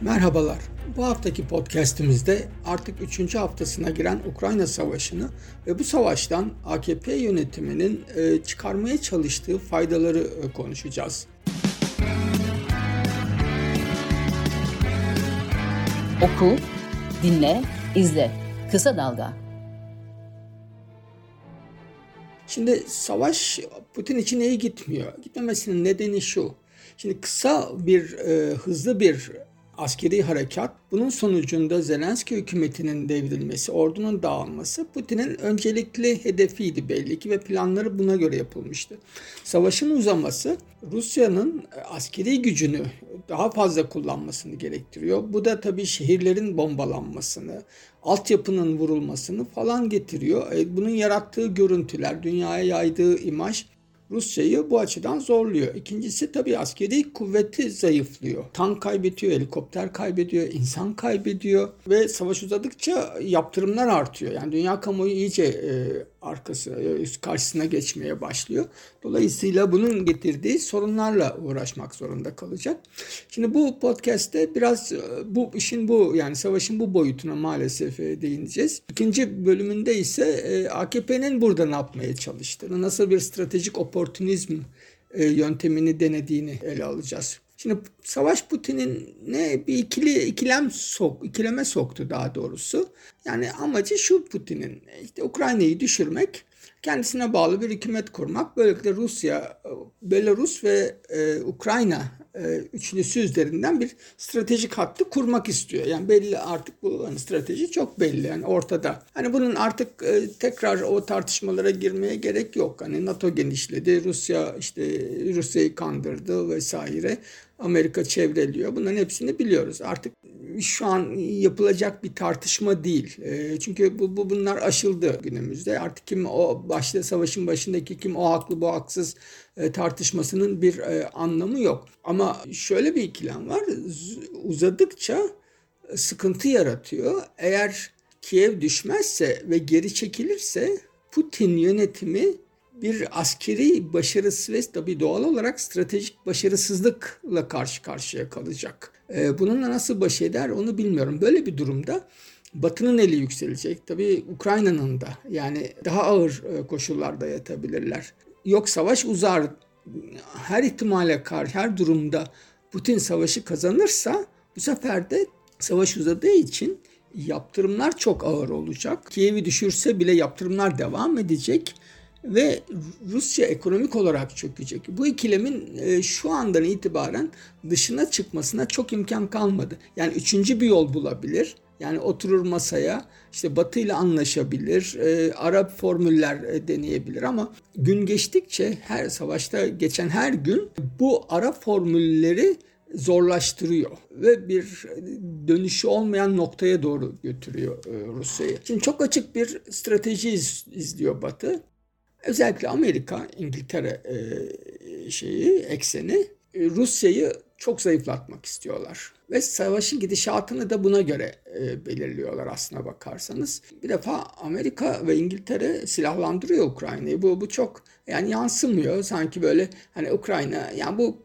Merhabalar. Bu haftaki podcast'imizde artık 3. haftasına giren Ukrayna Savaşı'nı ve bu savaştan AKP yönetiminin e, çıkarmaya çalıştığı faydaları e, konuşacağız. Oku, dinle, izle. Kısa Dalga. Şimdi savaş Putin için iyi gitmiyor. Gitmemesinin nedeni şu. Şimdi kısa bir, e, hızlı bir askeri harekat, bunun sonucunda Zelenski hükümetinin devrilmesi, ordunun dağılması Putin'in öncelikli hedefiydi belli ki ve planları buna göre yapılmıştı. Savaşın uzaması Rusya'nın askeri gücünü daha fazla kullanmasını gerektiriyor. Bu da tabii şehirlerin bombalanmasını, altyapının vurulmasını falan getiriyor. E, bunun yarattığı görüntüler, dünyaya yaydığı imaj Rusya'yı bu açıdan zorluyor. İkincisi tabii askeri kuvveti zayıflıyor. Tank kaybediyor, helikopter kaybediyor, insan kaybediyor ve savaş uzadıkça yaptırımlar artıyor. Yani dünya kamuoyu iyice e, arkası e, karşısına geçmeye başlıyor. Dolayısıyla bunun getirdiği sorunlarla uğraşmak zorunda kalacak. Şimdi bu podcast'te biraz e, bu işin bu yani savaşın bu boyutuna maalesef e, değineceğiz. İkinci bölümünde ise AKP'nin burada ne yapmaya çalıştığını, nasıl bir stratejik oportunizm yöntemini denediğini ele alacağız. Şimdi savaş Putin'in ne bir ikili ikilem sok ikileme soktu daha doğrusu. Yani amacı şu Putin'in işte Ukrayna'yı düşürmek, kendisine bağlı bir hükümet kurmak. Böylelikle Rusya, Belarus ve e, Ukrayna e, üçlüsü üzerinden bir stratejik hattı kurmak istiyor. Yani belli artık bu hani strateji çok belli yani ortada. Hani bunun artık e, tekrar o tartışmalara girmeye gerek yok. Hani NATO genişledi, Rusya işte Rusya'yı kandırdı vesaire. Amerika çevreliyor. Bunların hepsini biliyoruz. Artık şu an yapılacak bir tartışma değil. E, çünkü bu, bu bunlar aşıldı günümüzde. Artık kim o başta savaşın başındaki kim o haklı bu haksız e, tartışmasının bir e, anlamı yok. Ama şöyle bir ikilem var. Uzadıkça sıkıntı yaratıyor. Eğer Kiev düşmezse ve geri çekilirse Putin yönetimi bir askeri başarısı ve tabii doğal olarak stratejik başarısızlıkla karşı karşıya kalacak. Ee, bununla nasıl baş eder onu bilmiyorum. Böyle bir durumda Batı'nın eli yükselecek. Tabii Ukrayna'nın da yani daha ağır e, koşullarda yatabilirler. Yok savaş uzar. Her ihtimale karşı her durumda Putin savaşı kazanırsa bu sefer de savaş uzadığı için yaptırımlar çok ağır olacak. Kiev'i düşürse bile yaptırımlar devam edecek ve Rusya ekonomik olarak çökecek. Bu ikilemin e, şu andan itibaren dışına çıkmasına çok imkan kalmadı. Yani üçüncü bir yol bulabilir. Yani oturur masaya işte Batı ile anlaşabilir, e, Arap formüller e, deneyebilir ama gün geçtikçe her savaşta geçen her gün bu ara formülleri zorlaştırıyor ve bir dönüşü olmayan noktaya doğru götürüyor e, Rusya'yı. Şimdi çok açık bir strateji izliyor Batı. Özellikle Amerika, İngiltere e, şeyi, ekseni e, Rusya'yı çok zayıflatmak istiyorlar. Ve savaşın gidişatını da buna göre e, belirliyorlar aslına bakarsanız. Bir defa Amerika ve İngiltere silahlandırıyor Ukrayna'yı. Bu, bu çok yani yansımıyor. Sanki böyle hani Ukrayna yani bu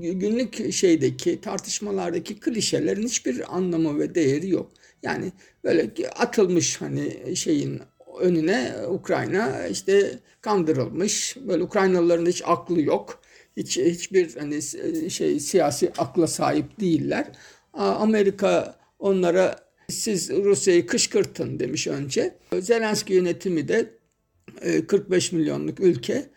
günlük şeydeki tartışmalardaki klişelerin hiçbir anlamı ve değeri yok. Yani böyle atılmış hani şeyin önüne Ukrayna işte kandırılmış. Böyle Ukraynalıların hiç aklı yok. Hiç hiçbir hani şey siyasi akla sahip değiller. Amerika onlara siz Rusya'yı kışkırtın demiş önce. Zelenski yönetimi de 45 e, milyonluk ülke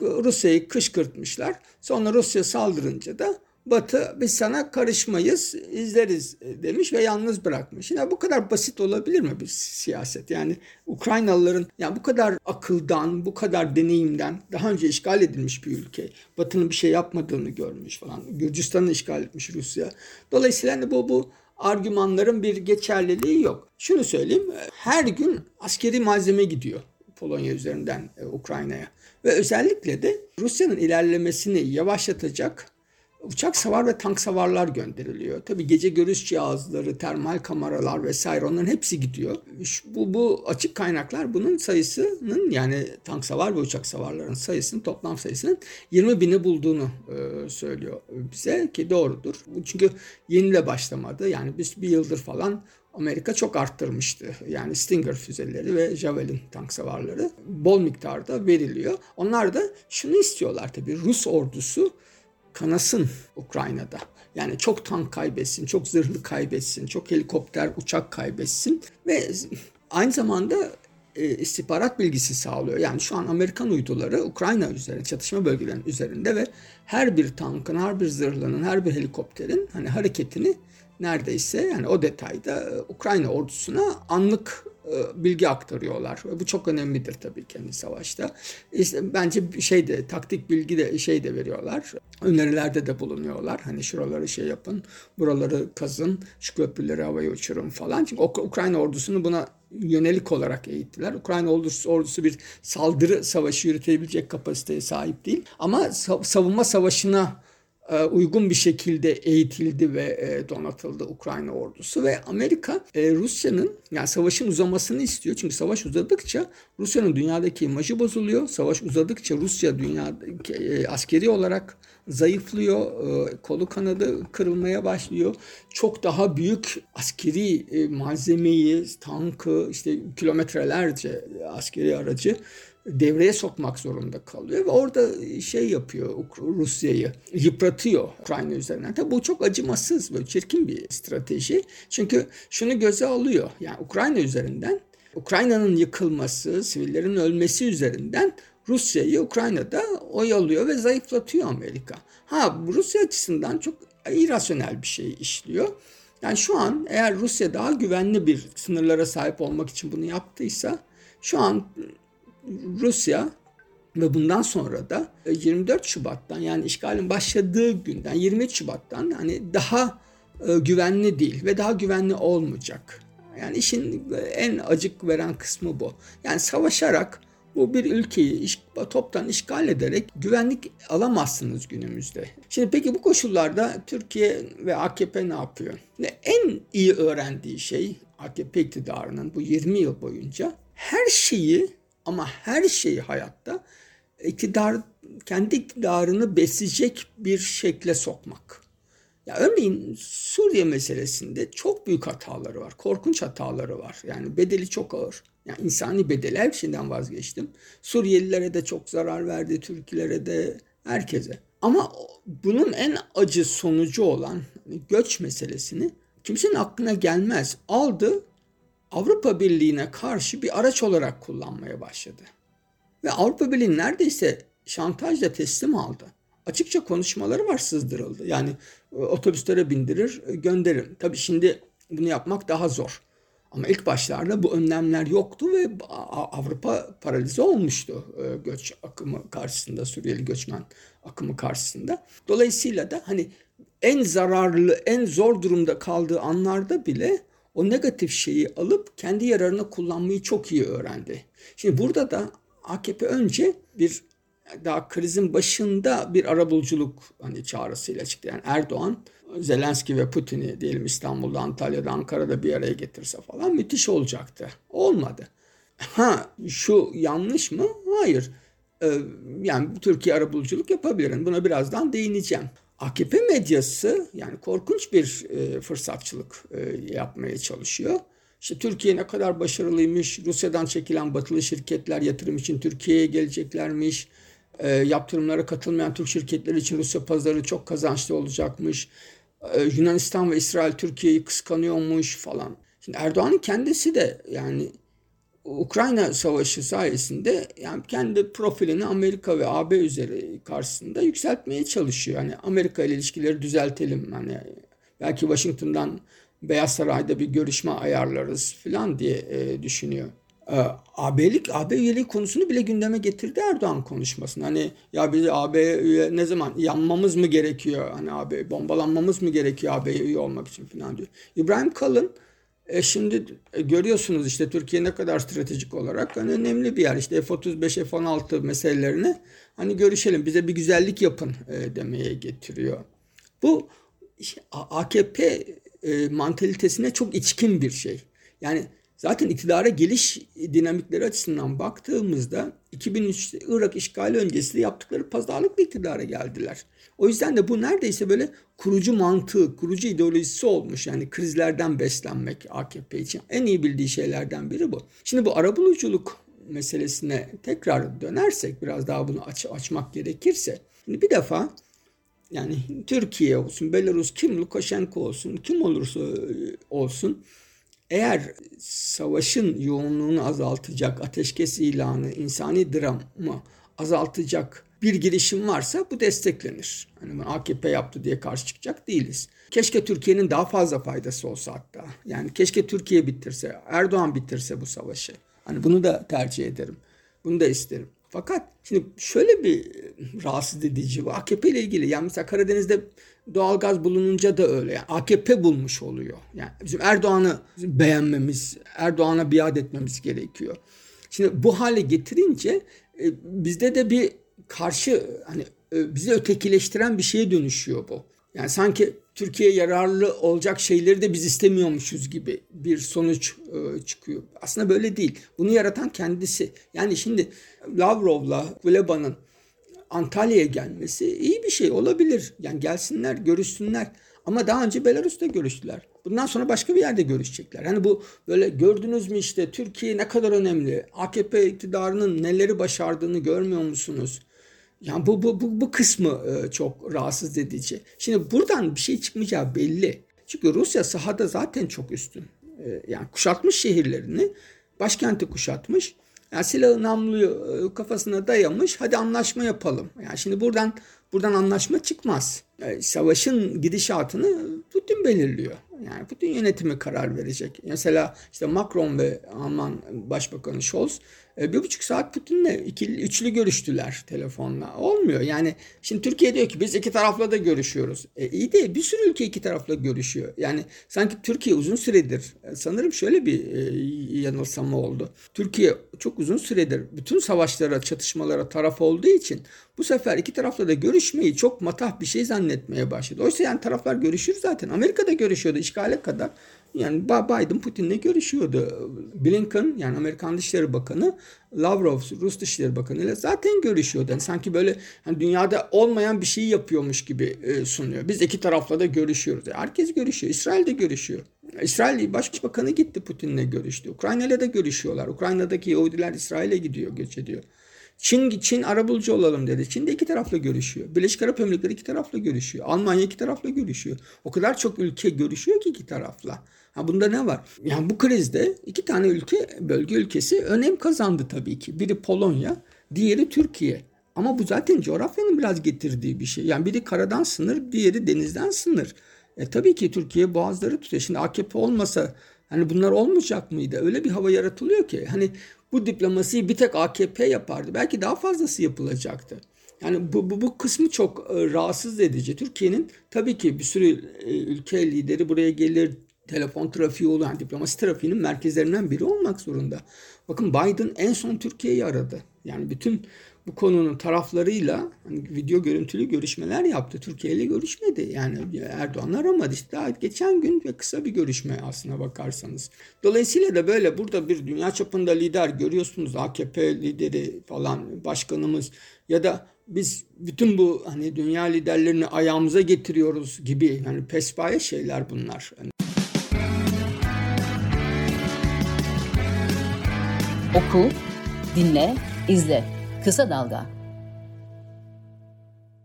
Rusya'yı kışkırtmışlar. Sonra Rusya saldırınca da Batı biz sana karışmayız, izleriz e, demiş ve yalnız bırakmış. Yine bu kadar basit olabilir mi bir siyaset? Yani Ukraynalıların yani bu kadar akıldan, bu kadar deneyimden daha önce işgal edilmiş bir ülke. Batı'nın bir şey yapmadığını görmüş falan. Gürcistan'ı işgal etmiş Rusya. Dolayısıyla hani bu bu argümanların bir geçerliliği yok. Şunu söyleyeyim, her gün askeri malzeme gidiyor Polonya üzerinden e, Ukrayna'ya. Ve özellikle de Rusya'nın ilerlemesini yavaşlatacak uçak savar ve tank savarlar gönderiliyor. Tabi gece görüş cihazları, termal kameralar vesaire onların hepsi gidiyor. Bu, bu açık kaynaklar bunun sayısının yani tank savar ve uçak savarların sayısının toplam sayısının 20 bini bulduğunu e, söylüyor bize ki doğrudur. Çünkü yeniyle başlamadı. Yani biz bir yıldır falan Amerika çok arttırmıştı. Yani Stinger füzeleri ve Javelin tank savarları bol miktarda veriliyor. Onlar da şunu istiyorlar tabii Rus ordusu kanasın Ukrayna'da. Yani çok tank kaybetsin, çok zırhlı kaybetsin, çok helikopter, uçak kaybetsin ve aynı zamanda e, istihbarat bilgisi sağlıyor. Yani şu an Amerikan uyduları Ukrayna üzerinde, çatışma bölgelerinin üzerinde ve her bir tankın, her bir zırhlının, her bir helikopterin hani hareketini neredeyse yani o detayda e, Ukrayna ordusuna anlık bilgi aktarıyorlar. Bu çok önemlidir tabii kendi savaşta. İşte bence şey de taktik bilgi de şey de veriyorlar. Önerilerde de bulunuyorlar. Hani şuraları şey yapın, buraları kazın, şu köprüleri havaya uçurun falan. Çünkü Ukrayna ordusunu buna yönelik olarak eğittiler. Ukrayna ordusu, ordusu bir saldırı savaşı yürütebilecek kapasiteye sahip değil. Ama savunma savaşına e, uygun bir şekilde eğitildi ve e, donatıldı Ukrayna ordusu ve Amerika e, Rusya'nın yani savaşın uzamasını istiyor. Çünkü savaş uzadıkça Rusya'nın dünyadaki imajı bozuluyor. Savaş uzadıkça Rusya dünya askeri olarak zayıflıyor. Kolu kanadı kırılmaya başlıyor. Çok daha büyük askeri malzemeyi, tankı, işte kilometrelerce askeri aracı devreye sokmak zorunda kalıyor ve orada şey yapıyor Rusya'yı yıpratıyor Ukrayna üzerinden. Tabi bu çok acımasız ve çirkin bir strateji. Çünkü şunu göze alıyor. Yani Ukrayna üzerinden Ukrayna'nın yıkılması, sivillerin ölmesi üzerinden Rusya'yı Ukrayna'da oyalıyor ve zayıflatıyor Amerika. Ha Rusya açısından çok irrasyonel bir şey işliyor. Yani şu an eğer Rusya daha güvenli bir sınırlara sahip olmak için bunu yaptıysa şu an Rusya ve bundan sonra da 24 e, Şubat'tan yani işgalin başladığı günden 23 Şubat'tan hani daha e, güvenli değil ve daha güvenli olmayacak. Yani işin en acık veren kısmı bu. Yani savaşarak bu bir ülkeyi toptan işgal ederek güvenlik alamazsınız günümüzde. Şimdi peki bu koşullarda Türkiye ve AKP ne yapıyor? Ve en iyi öğrendiği şey AKP iktidarının bu 20 yıl boyunca her şeyi ama her şeyi hayatta iktidar kendi iktidarını besleyecek bir şekle sokmak. Ya örneğin Suriye meselesinde çok büyük hataları var. Korkunç hataları var. Yani bedeli çok ağır. Yani insani bedeli her şeyden vazgeçtim. Suriyelilere de çok zarar verdi, Türklere de, herkese. Ama bunun en acı sonucu olan hani göç meselesini kimsenin aklına gelmez. Aldı Avrupa Birliği'ne karşı bir araç olarak kullanmaya başladı. Ve Avrupa Birliği neredeyse şantajla teslim aldı. Açıkça konuşmaları var sızdırıldı. Yani e, otobüslere bindirir, e, gönderir. Tabii şimdi bunu yapmak daha zor. Ama ilk başlarda bu önlemler yoktu ve Avrupa paralize olmuştu e, göç akımı karşısında, Suriyeli göçmen akımı karşısında. Dolayısıyla da hani en zararlı, en zor durumda kaldığı anlarda bile o negatif şeyi alıp kendi yararına kullanmayı çok iyi öğrendi. Şimdi burada da AKP önce bir daha krizin başında bir arabuluculuk hani çağrısıyla çıktı. Yani Erdoğan Zelenski ve Putin'i diyelim İstanbul'da, Antalya'da, Ankara'da bir araya getirse falan müthiş olacaktı. Olmadı. Ha şu yanlış mı? Hayır. Ee, yani Türkiye arabuluculuk yapabilir. Buna birazdan değineceğim. AKP medyası yani korkunç bir e, fırsatçılık e, yapmaya çalışıyor. İşte Türkiye ne kadar başarılıymış, Rusya'dan çekilen batılı şirketler yatırım için Türkiye'ye geleceklermiş, e, yaptırımlara katılmayan Türk şirketleri için Rusya pazarı çok kazançlı olacakmış, e, Yunanistan ve İsrail Türkiye'yi kıskanıyormuş falan. Şimdi Erdoğan'ın kendisi de yani Ukrayna Savaşı sayesinde yani kendi profilini Amerika ve AB üzeri karşısında yükseltmeye çalışıyor. Yani Amerika ile ilişkileri düzeltelim. Hani belki Washington'dan Beyaz Saray'da bir görüşme ayarlarız falan diye e, düşünüyor. E, AB'lik, AB üyeliği konusunu bile gündeme getirdi Erdoğan konuşmasında. Hani ya biz AB üye ne zaman yanmamız mı gerekiyor? Hani AB bombalanmamız mı gerekiyor AB üye olmak için falan diyor. İbrahim Kalın e şimdi e, görüyorsunuz işte Türkiye ne kadar stratejik olarak hani önemli bir yer. İşte F-35, F-16 meselelerini hani görüşelim bize bir güzellik yapın e, demeye getiriyor. Bu AKP e, mantalitesine çok içkin bir şey. Yani zaten iktidara geliş dinamikleri açısından baktığımızda 2003'te Irak işgali öncesinde yaptıkları pazarlık bir iktidara geldiler. O yüzden de bu neredeyse böyle kurucu mantığı, kurucu ideolojisi olmuş. Yani krizlerden beslenmek AKP için en iyi bildiği şeylerden biri bu. Şimdi bu arabuluculuk meselesine tekrar dönersek biraz daha bunu aç, açmak gerekirse. Şimdi bir defa yani Türkiye olsun, Belarus kim, Lukashenko olsun, kim olursa olsun eğer savaşın yoğunluğunu azaltacak, ateşkes ilanı, insani dramı azaltacak bir girişim varsa bu desteklenir. Hani AKP yaptı diye karşı çıkacak değiliz. Keşke Türkiye'nin daha fazla faydası olsa hatta. Yani keşke Türkiye bitirse, Erdoğan bitirse bu savaşı. Hani bunu da tercih ederim. Bunu da isterim. Fakat şimdi şöyle bir rahatsız edici bu AKP ile ilgili. Yani mesela Karadeniz'de doğalgaz bulununca da öyle. Yani AKP bulmuş oluyor. Yani bizim Erdoğan'ı beğenmemiz, Erdoğan'a biat etmemiz gerekiyor. Şimdi bu hale getirince e, bizde de bir karşı hani e, bizi ötekileştiren bir şeye dönüşüyor bu. Yani sanki Türkiye yararlı olacak şeyleri de biz istemiyormuşuz gibi bir sonuç e, çıkıyor. Aslında böyle değil. Bunu yaratan kendisi. Yani şimdi Lavrov'la Kuleba'nın Antalya'ya gelmesi iyi bir şey olabilir. Yani gelsinler, görüşsünler. Ama daha önce Belarus'ta görüştüler. Bundan sonra başka bir yerde görüşecekler. Hani bu böyle gördünüz mü işte Türkiye ne kadar önemli. AKP iktidarının neleri başardığını görmüyor musunuz? Yani bu, bu, bu, bu kısmı e, çok rahatsız edici. Şimdi buradan bir şey çıkmayacağı belli. Çünkü Rusya sahada zaten çok üstün. E, yani kuşatmış şehirlerini, başkenti kuşatmış. Yani silahı namluyu e, kafasına dayamış. Hadi anlaşma yapalım. Yani şimdi buradan buradan anlaşma çıkmaz. Yani savaşın gidişatını Putin belirliyor. Yani Putin yönetimi karar verecek. Mesela işte Macron ve Alman Başbakanı Scholz e, bir buçuk saat Putin'le ikili, üçlü görüştüler telefonla. Olmuyor. Yani şimdi Türkiye diyor ki biz iki tarafla da görüşüyoruz. E, iyi de bir sürü ülke iki tarafla görüşüyor. Yani sanki Türkiye uzun süredir e, sanırım şöyle bir e, yanılsama oldu. Türkiye çok uzun süredir bütün savaşlara, çatışmalara taraf olduğu için bu sefer iki tarafla da görüşmeyi çok matah bir şey zannetmeye başladı. Oysa yani taraflar görüşür zaten. Amerika'da görüşüyordu işgale kadar. Yani Biden Putin'le görüşüyordu. Blinken yani Amerikan Dışişleri Bakanı Lavrov Rus Dışişleri Bakanı ile zaten görüşüyordu. Yani sanki böyle hani dünyada olmayan bir şey yapıyormuş gibi e, sunuyor. Biz iki tarafla da görüşüyoruz. Yani herkes görüşüyor. İsrail de görüşüyor. İsrail Başbakanı gitti Putin'le görüştü. Ukrayna ile de görüşüyorlar. Ukrayna'daki Yahudiler İsrail'e gidiyor, göç ediyor. Çin, Çin arabulucu olalım dedi. Çin de iki tarafla görüşüyor. Birleşik Arap Emirlikleri iki tarafla görüşüyor. Almanya iki tarafla görüşüyor. O kadar çok ülke görüşüyor ki iki tarafla. Ha bunda ne var? Yani bu krizde iki tane ülke, bölge ülkesi önem kazandı tabii ki. Biri Polonya, diğeri Türkiye. Ama bu zaten coğrafyanın biraz getirdiği bir şey. Yani biri karadan sınır, diğeri denizden sınır. E tabii ki Türkiye boğazları tutuyor. Şimdi AKP olmasa hani bunlar olmayacak mıydı? Öyle bir hava yaratılıyor ki hani bu diplomasiyi bir tek AKP yapardı. Belki daha fazlası yapılacaktı. Yani bu, bu, bu kısmı çok e, rahatsız edici. Türkiye'nin tabii ki bir sürü e, ülke lideri buraya gelir, telefon trafiği olan yani diplomasi trafiğinin merkezlerinden biri olmak zorunda. Bakın Biden en son Türkiye'yi aradı. Yani bütün bu konunun taraflarıyla hani video görüntülü görüşmeler yaptı. Türkiye ile görüşmedi. Yani Erdoğan aramadı. İşte daha geçen gün ve kısa bir görüşme aslına bakarsanız. Dolayısıyla da böyle burada bir dünya çapında lider görüyorsunuz. AKP lideri falan başkanımız ya da biz bütün bu hani dünya liderlerini ayağımıza getiriyoruz gibi yani pespaye şeyler bunlar. Yani Oku, dinle, izle. Kısa Dalga.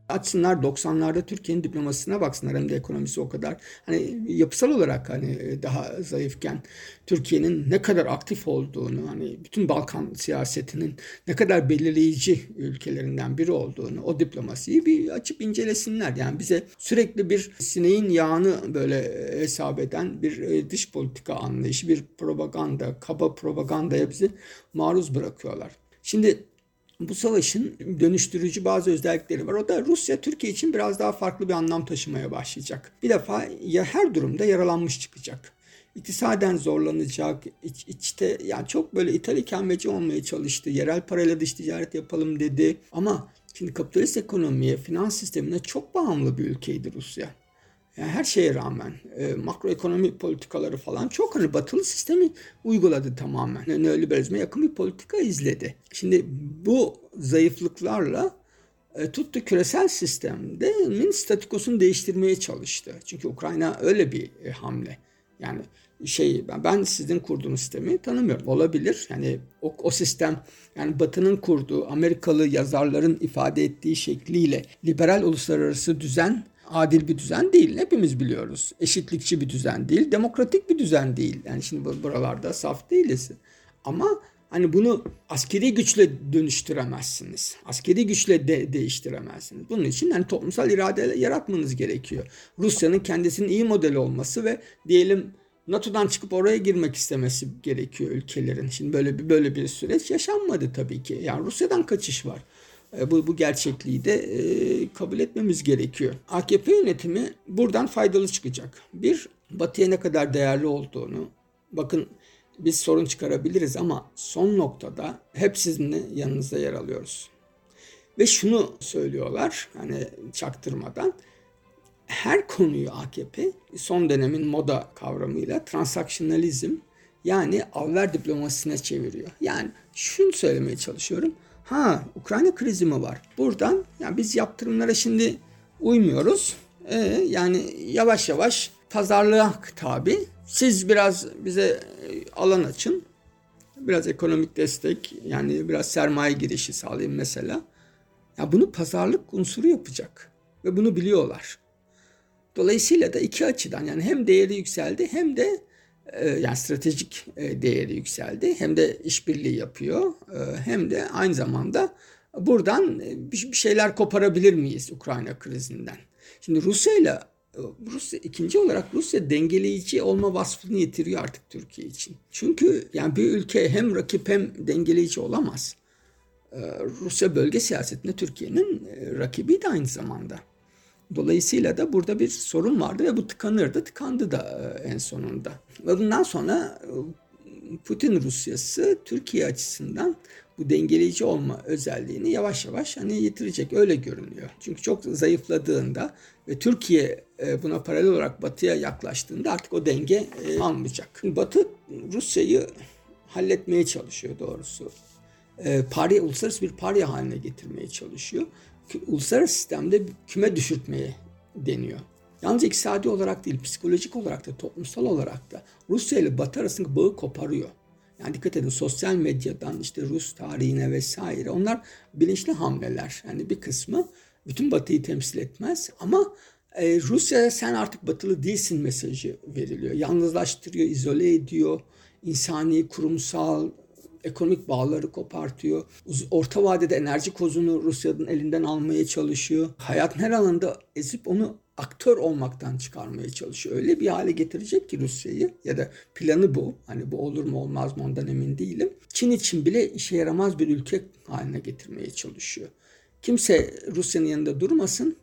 Açsınlar 90'larda Türkiye'nin diplomasisine baksınlar hem de ekonomisi o kadar hani yapısal olarak hani daha zayıfken Türkiye'nin ne kadar aktif olduğunu hani bütün Balkan siyasetinin ne kadar belirleyici ülkelerinden biri olduğunu o diplomasiyi bir açıp incelesinler. Yani bize sürekli bir sineğin yağını böyle hesap eden bir e, dış politika anlayışı, bir propaganda, kaba propagandaya bizi maruz bırakıyorlar. Şimdi bu savaşın dönüştürücü bazı özellikleri var. O da Rusya Türkiye için biraz daha farklı bir anlam taşımaya başlayacak. Bir defa ya her durumda yaralanmış çıkacak. İktisaden zorlanacak, iç, içte yani çok böyle ithal ikameci olmaya çalıştı. Yerel parayla dış ticaret yapalım dedi. Ama şimdi kapitalist ekonomiye, finans sistemine çok bağımlı bir ülkeydi Rusya. Yani her şeye rağmen e, makroekonomi politikaları falan çok hani batılı sistemi uyguladı tamamen. Yani neoliberalizme yakın bir politika izledi. Şimdi bu zayıflıklarla e, tuttu küresel sistemde min statükosunu değiştirmeye çalıştı. Çünkü Ukrayna öyle bir e, hamle. Yani şey ben sizin kurduğunuz sistemi tanımıyorum. Olabilir. Yani o, o sistem yani Batı'nın kurduğu Amerikalı yazarların ifade ettiği şekliyle liberal uluslararası düzen adil bir düzen değil. Hepimiz biliyoruz. Eşitlikçi bir düzen değil. Demokratik bir düzen değil. Yani şimdi buralarda saf değiliz. Ama hani bunu askeri güçle dönüştüremezsiniz. Askeri güçle de değiştiremezsiniz. Bunun için hani toplumsal irade yaratmanız gerekiyor. Rusya'nın kendisinin iyi modeli olması ve diyelim NATO'dan çıkıp oraya girmek istemesi gerekiyor ülkelerin. Şimdi böyle bir böyle bir süreç yaşanmadı tabii ki. Yani Rusya'dan kaçış var. E, bu, bu gerçekliği de e, kabul etmemiz gerekiyor. AKP yönetimi buradan faydalı çıkacak. Bir, Batı'ya ne kadar değerli olduğunu, bakın biz sorun çıkarabiliriz ama son noktada hep sizinle yanınızda yer alıyoruz. Ve şunu söylüyorlar hani çaktırmadan her konuyu AKP son dönemin moda kavramıyla transaksyonalizm yani alver diplomasisine çeviriyor. Yani şunu söylemeye çalışıyorum. Ha Ukrayna krizi mi var? Buradan yani biz yaptırımlara şimdi uymuyoruz. Ee, yani yavaş yavaş pazarlığa tabi. Siz biraz bize e, alan açın. Biraz ekonomik destek yani biraz sermaye girişi sağlayın mesela. Ya bunu pazarlık unsuru yapacak ve bunu biliyorlar. Dolayısıyla da iki açıdan yani hem değeri yükseldi hem de yani stratejik e, değeri yükseldi hem de işbirliği yapıyor e, hem de aynı zamanda buradan bir şeyler koparabilir miyiz Ukrayna krizinden? Şimdi Rusya ile Rusya ikinci olarak Rusya dengeleyici olma vasfını yitiriyor artık Türkiye için. Çünkü yani bir ülke hem rakip hem dengeleyici olamaz. Rusya bölge siyasetinde Türkiye'nin rakibi de aynı zamanda. Dolayısıyla da burada bir sorun vardı ve bu tıkanırdı. Tıkandı da e, en sonunda. Ve bundan sonra e, Putin Rusyası Türkiye açısından bu dengeleyici olma özelliğini yavaş yavaş hani yitirecek öyle görünüyor. Çünkü çok zayıfladığında ve Türkiye e, buna paralel olarak Batı'ya yaklaştığında artık o denge almayacak. Batı Rusya'yı halletmeye çalışıyor doğrusu. Parya, uluslararası bir parya haline getirmeye çalışıyor uluslararası sistemde küme düşürtmeye deniyor. Yalnız iktisadi olarak değil, psikolojik olarak da, toplumsal olarak da Rusya ile Batı arasındaki bağı koparıyor. Yani dikkat edin sosyal medyadan işte Rus tarihine vesaire onlar bilinçli hamleler. Yani bir kısmı bütün Batı'yı temsil etmez ama e, Rusya'ya sen artık batılı değilsin mesajı veriliyor. Yalnızlaştırıyor, izole ediyor. insani, kurumsal, ekonomik bağları kopartıyor. Orta vadede enerji kozunu Rusya'nın elinden almaya çalışıyor. Hayatın her alanında ezip onu aktör olmaktan çıkarmaya çalışıyor. Öyle bir hale getirecek ki Rusya'yı ya da planı bu. Hani bu olur mu olmaz mı ondan emin değilim. Çin için bile işe yaramaz bir ülke haline getirmeye çalışıyor. Kimse Rusya'nın yanında durmasın.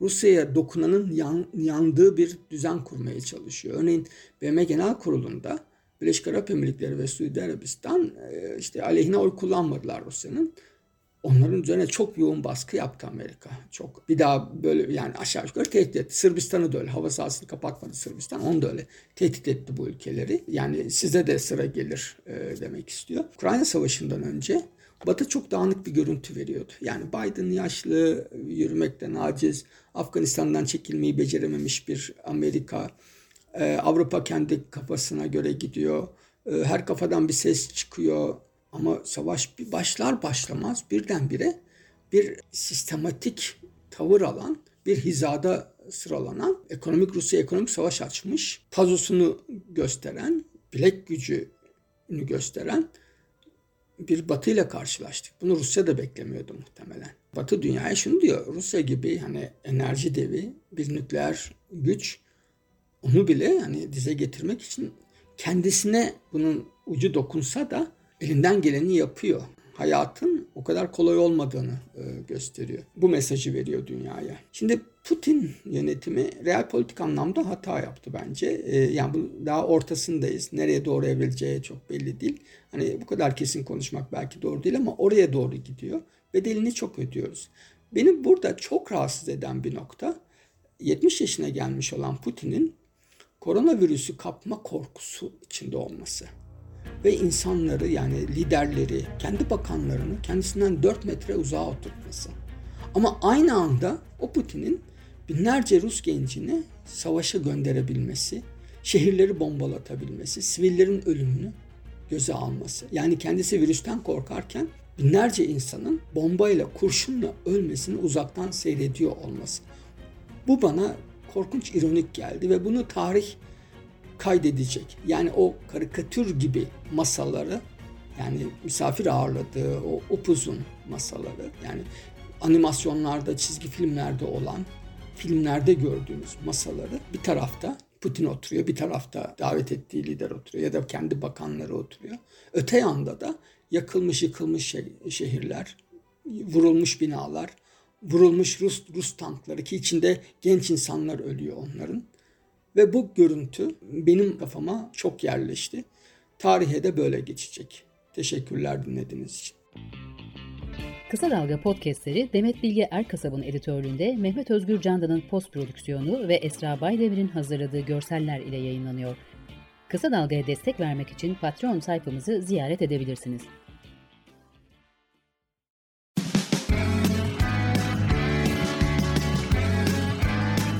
Rusya'ya dokunanın yan, yandığı bir düzen kurmaya çalışıyor. Örneğin BM Genel Kurulu'nda Birleşik Arap Emirlikleri ve Suudi Arabistan e, işte aleyhine oy kullanmadılar Rusya'nın. Onların üzerine çok yoğun baskı yaptı Amerika. Çok bir daha böyle yani aşağı yukarı tehdit etti. Sırbistan'ı da öyle. Hava sahasını kapatmadı Sırbistan. Onu da öyle tehdit etti bu ülkeleri. Yani size de sıra gelir e, demek istiyor. Ukrayna Savaşı'ndan önce Batı çok dağınık bir görüntü veriyordu. Yani Biden yaşlı, yürümekten aciz, Afganistan'dan çekilmeyi becerememiş bir Amerika, ee, Avrupa kendi kafasına göre gidiyor. Ee, her kafadan bir ses çıkıyor. Ama savaş bir başlar başlamaz birdenbire bir sistematik tavır alan, bir hizada sıralanan, ekonomik Rusya ekonomik savaş açmış, tazosunu gösteren, bilek gücünü gösteren bir Batı ile karşılaştık. Bunu Rusya da beklemiyordu muhtemelen. Batı dünyaya şunu diyor. Rusya gibi hani enerji devi bir nükleer güç onu bile yani dize getirmek için kendisine bunun ucu dokunsa da elinden geleni yapıyor. Hayatın o kadar kolay olmadığını e, gösteriyor. Bu mesajı veriyor dünyaya. Şimdi Putin yönetimi real politik anlamda hata yaptı bence. E, yani bu daha ortasındayız. Nereye doğru evrileceği çok belli değil. Hani bu kadar kesin konuşmak belki doğru değil ama oraya doğru gidiyor. Bedelini çok ödüyoruz. Beni burada çok rahatsız eden bir nokta 70 yaşına gelmiş olan Putin'in koronavirüsü kapma korkusu içinde olması ve insanları yani liderleri, kendi bakanlarını kendisinden 4 metre uzağa oturtması. Ama aynı anda o Putin'in binlerce Rus gencini savaşa gönderebilmesi, şehirleri bombalatabilmesi, sivillerin ölümünü göze alması. Yani kendisi virüsten korkarken binlerce insanın bombayla, kurşunla ölmesini uzaktan seyrediyor olması. Bu bana korkunç ironik geldi ve bunu tarih kaydedecek. Yani o karikatür gibi masaları yani misafir ağırladığı o upuzun masaları yani animasyonlarda, çizgi filmlerde olan, filmlerde gördüğümüz masaları bir tarafta Putin oturuyor, bir tarafta davet ettiği lider oturuyor ya da kendi bakanları oturuyor. Öte yanda da yakılmış yıkılmış şehirler, vurulmuş binalar, vurulmuş Rus Rus tankları ki içinde genç insanlar ölüyor onların. Ve bu görüntü benim kafama çok yerleşti. Tarihe de böyle geçecek. Teşekkürler dinlediğiniz için. Kısa Dalga podcastleri Demet Bilge Erkasab'ın editörlüğünde Mehmet Özgür Candan'ın post prodüksiyonu ve Esra Baydemir'in hazırladığı görseller ile yayınlanıyor. Kısa Dalga'ya destek vermek için Patreon sayfamızı ziyaret edebilirsiniz.